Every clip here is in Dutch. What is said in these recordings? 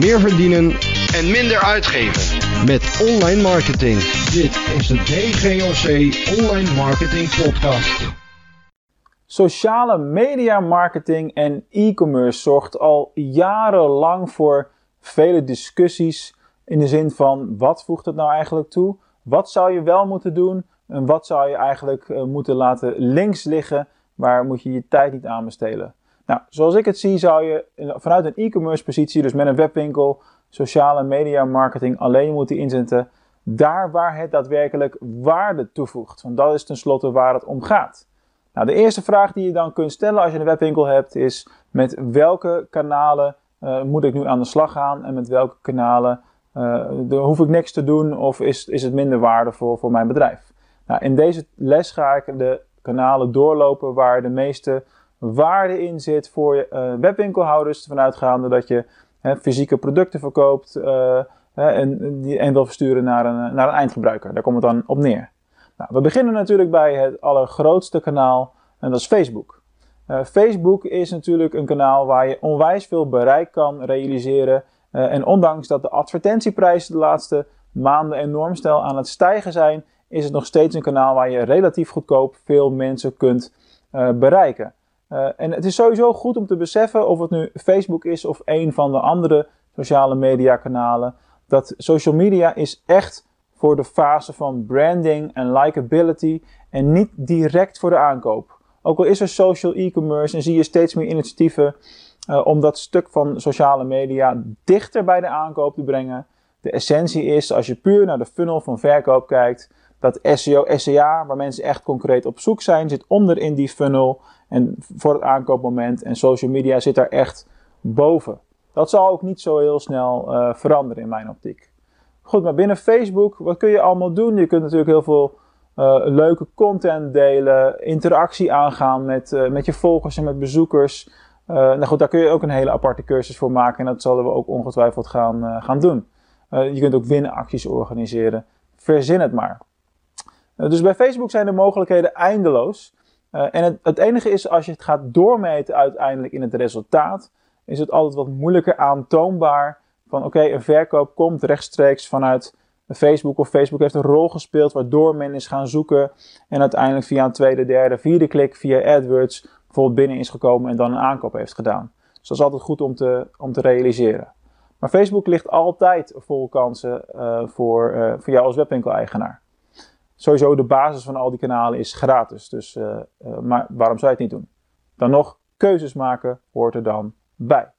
Meer verdienen en minder uitgeven. met online marketing. Dit is de DGOC Online Marketing Podcast. Sociale media marketing en e-commerce zorgt al jarenlang voor vele discussies in de zin van wat voegt het nou eigenlijk toe? Wat zou je wel moeten doen en wat zou je eigenlijk eh, moeten laten links liggen? Waar moet je je tijd niet aan besteden? Nou, zoals ik het zie zou je eh, vanuit een e-commerce positie, dus met een webwinkel, sociale media marketing alleen moeten inzetten daar waar het daadwerkelijk waarde toevoegt. Want dat is tenslotte waar het om gaat. Nou, de eerste vraag die je dan kunt stellen als je een webwinkel hebt is met welke kanalen uh, moet ik nu aan de slag gaan en met welke kanalen uh, hoef ik niks te doen of is, is het minder waardevol voor mijn bedrijf. Nou, in deze les ga ik de kanalen doorlopen waar de meeste waarde in zit voor je uh, webwinkelhouders, vanuitgaande dat je fysieke producten verkoopt en, die, en wil versturen naar een, naar een eindgebruiker. Daar komt het dan op neer. Nou, we beginnen natuurlijk bij het allergrootste kanaal en dat is Facebook. Facebook is natuurlijk een kanaal waar je onwijs veel bereik kan realiseren. En ondanks dat de advertentieprijzen de laatste maanden enorm snel aan het stijgen zijn, is het nog steeds een kanaal waar je relatief goedkoop veel mensen kunt bereiken. en het is sowieso goed om te beseffen of het nu Facebook is of een van de andere sociale media kanalen. Dat social media is echt voor de fase van branding en likability en niet direct voor de aankoop. Ook al is er social e-commerce en zie je steeds meer initiatieven uh, om dat stuk van sociale media dichter bij de aankoop te brengen. De essentie is, als je puur naar de funnel van verkoop kijkt, dat SEO, SEA, waar mensen echt concreet op zoek zijn, zit onder in die funnel en voor het aankoopmoment. En social media zit daar echt boven. Dat zal ook niet zo heel snel uh, veranderen in mijn optiek. Goed, maar binnen Facebook, wat kun je allemaal doen? Je kunt natuurlijk heel veel uh, leuke content delen, interactie aangaan met, uh, met je volgers en met bezoekers. Nou goed, daar kun je ook een hele aparte cursus voor maken en dat zullen we ook ongetwijfeld gaan, gaan doen. je kunt ook winacties organiseren. Verzin het maar. dus bij Facebook zijn de mogelijkheden eindeloos. En het, enige is, als je het gaat doormeten uiteindelijk in het resultaat, is het altijd wat moeilijker aantoonbaar van oké, een verkoop komt rechtstreeks vanuit Facebook of Facebook heeft een rol gespeeld waardoor men is gaan zoeken en uiteindelijk via een tweede, derde, vierde klik via AdWords bijvoorbeeld binnen is gekomen en dan een aankoop heeft gedaan. Dus dat is altijd goed om te, om te realiseren. Maar Facebook ligt altijd vol kansen uh, voor, uh, voor jou als webwinkel-eigenaar. Sowieso de basis van al die kanalen is gratis, dus, uh, maar waarom zou je het niet doen? Dan nog, keuzes maken hoort er dan bij.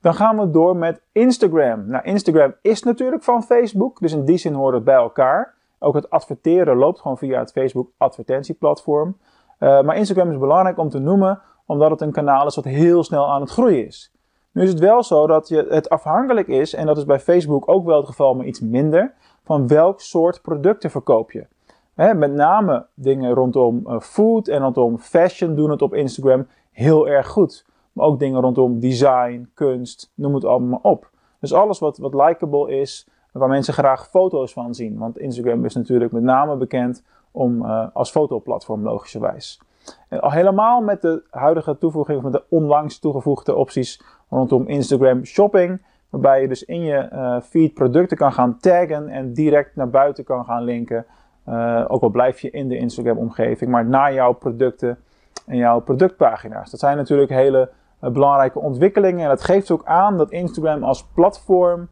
Dan gaan we door met Instagram. Nou, Instagram is natuurlijk van Facebook, dus in die zin hoort het bij elkaar. Ook het adverteren loopt gewoon via het Facebook advertentieplatform. Uh, maar Instagram is belangrijk om te noemen, omdat het een kanaal is wat heel snel aan het groeien is. Nu is het wel zo dat je het afhankelijk is, en dat is bij Facebook ook wel het geval, maar iets minder, van welk soort producten verkoop je. Met name dingen rondom uh, food en rondom fashion doen het op Instagram heel erg goed. Maar ook dingen rondom design, kunst, noem het allemaal op. Dus alles wat, wat likable is, waar mensen graag foto's van zien. Want Instagram is natuurlijk met name bekend om, uh, als fotoplatform logischerwijs. En al helemaal met de huidige toevoeging van de onlangs toegevoegde opties rondom Instagram Shopping. Waarbij je dus in je uh, feed producten kan gaan taggen en direct naar buiten kan gaan linken. Uh, ook al blijf je in de Instagram omgeving, maar naar jouw producten en jouw productpagina's. Dat zijn natuurlijk hele uh, belangrijke ontwikkelingen. En dat geeft ook aan dat Instagram als platform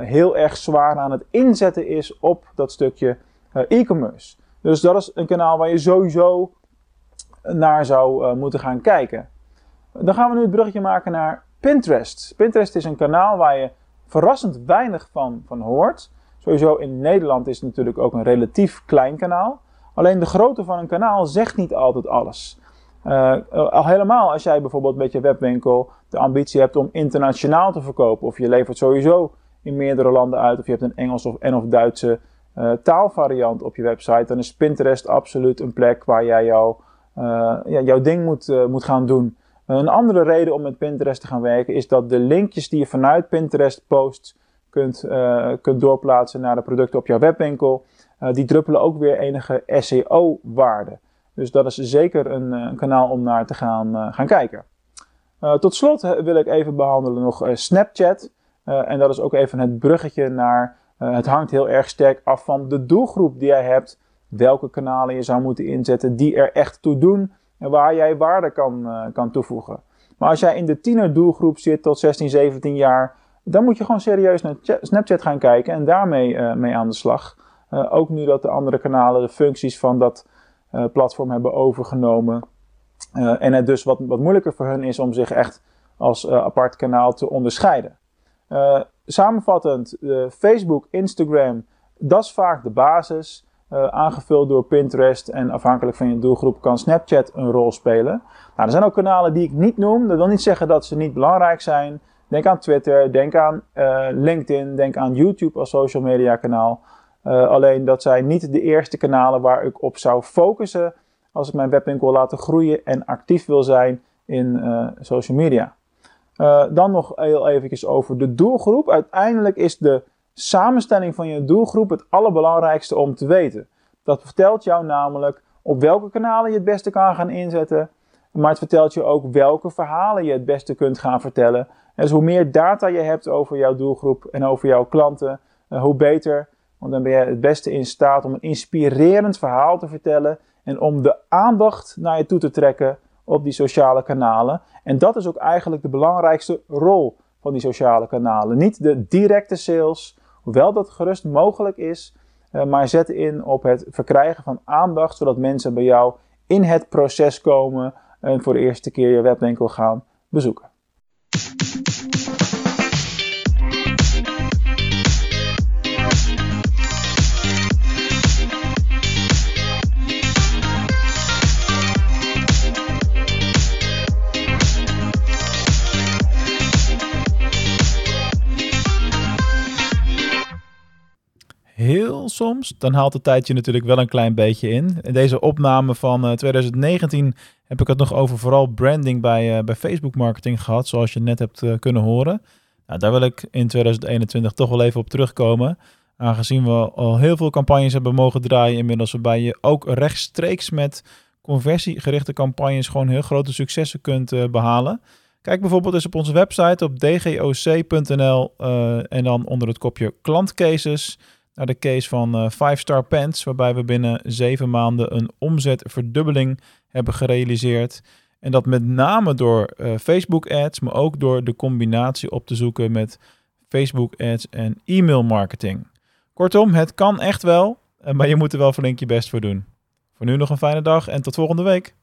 heel erg zwaar aan het inzetten is op dat stukje e-commerce. Dus dat is een kanaal waar je sowieso naar zou moeten gaan kijken. Dan gaan we nu het bruggetje maken naar Pinterest. Pinterest is een kanaal waar je verrassend weinig van, van hoort. Sowieso in Nederland is het natuurlijk ook een relatief klein kanaal. Alleen de grootte van een kanaal zegt niet altijd alles. Uh, al helemaal als jij bijvoorbeeld met je webwinkel de ambitie hebt om internationaal te verkopen, of je levert sowieso in meerdere landen uit, of je hebt een Engels of, en of Duitse uh, taalvariant op je website, dan is Pinterest absoluut een plek waar jij jou, uh, ja, jouw ding moet, moet gaan doen. Een andere reden om met Pinterest te gaan werken is dat de linkjes die je vanuit Pinterest post kunt, kunt doorplaatsen naar de producten op jouw webwinkel, die druppelen ook weer enige SEO-waarde. Dus dat is zeker een, een, kanaal om naar te gaan, gaan kijken. tot slot wil ik even behandelen nog Snapchat. en dat is ook even het bruggetje naar. het hangt heel erg sterk af van de doelgroep die jij hebt. Welke kanalen je zou moeten inzetten die er echt toe doen. Waar jij waarde kan, kan toevoegen. Maar als jij in de tienerdoelgroep zit tot 16, 17 jaar, dan moet je gewoon serieus naar Snapchat gaan kijken en daarmee uh, mee aan de slag. Uh, ook nu dat de andere kanalen de functies van dat platform hebben overgenomen. en het dus wat, wat moeilijker voor hun is om zich echt als apart kanaal te onderscheiden. samenvattend, Facebook, Instagram, dat is vaak de basis. Aangevuld door Pinterest en afhankelijk van je doelgroep kan Snapchat een rol spelen. Nou, er zijn ook kanalen die ik niet noem. Dat wil niet zeggen dat ze niet belangrijk zijn. Denk aan Twitter, denk aan uh, LinkedIn, denk aan YouTube als social media kanaal. Uh, alleen dat zijn niet de eerste kanalen waar ik op zou focussen als ik mijn webwinkel wil laten groeien en actief wil zijn in social media. dan nog heel eventjes over de doelgroep. Uiteindelijk is de samenstelling van je doelgroep het allerbelangrijkste om te weten. Dat vertelt jou namelijk op welke kanalen je het beste kan gaan inzetten, maar het vertelt je ook welke verhalen je het beste kunt gaan vertellen. En dus hoe meer data je hebt over jouw doelgroep en over jouw klanten, eh, hoe beter. Want dan ben je het beste in staat om een inspirerend verhaal te vertellen en om de aandacht naar je toe te trekken op die sociale kanalen. En dat is ook eigenlijk de belangrijkste rol van die sociale kanalen. Niet de directe sales, hoewel dat gerust mogelijk is, eh, maar zet in op het verkrijgen van aandacht, zodat mensen bij jou in het proces komen en voor de eerste keer je webwinkel gaan bezoeken. Soms, dan haalt de tijdje natuurlijk wel een klein beetje in. In deze opname van 2019 eh, heb ik het nog over vooral branding bij, uh, bij Facebook marketing gehad, zoals je net hebt uh, kunnen horen. Nou, daar wil ik in 2021 toch wel even op terugkomen. Aangezien we al heel veel campagnes hebben mogen draaien inmiddels, waarbij je ook rechtstreeks met conversiegerichte campagnes gewoon heel grote successen kunt behalen. Kijk bijvoorbeeld eens op onze website op dgoc.nl en dan onder het kopje klantcases naar de case van uh, Five Star Pants, waarbij we binnen zeven maanden een omzetverdubbeling hebben gerealiseerd. En dat met name door uh, Facebook ads, maar ook door de combinatie op te zoeken met Facebook ads en e-mail marketing. Kortom, het kan echt wel, eh, maar je moet er wel flink je best voor doen. Voor nu nog een fijne dag en tot volgende week.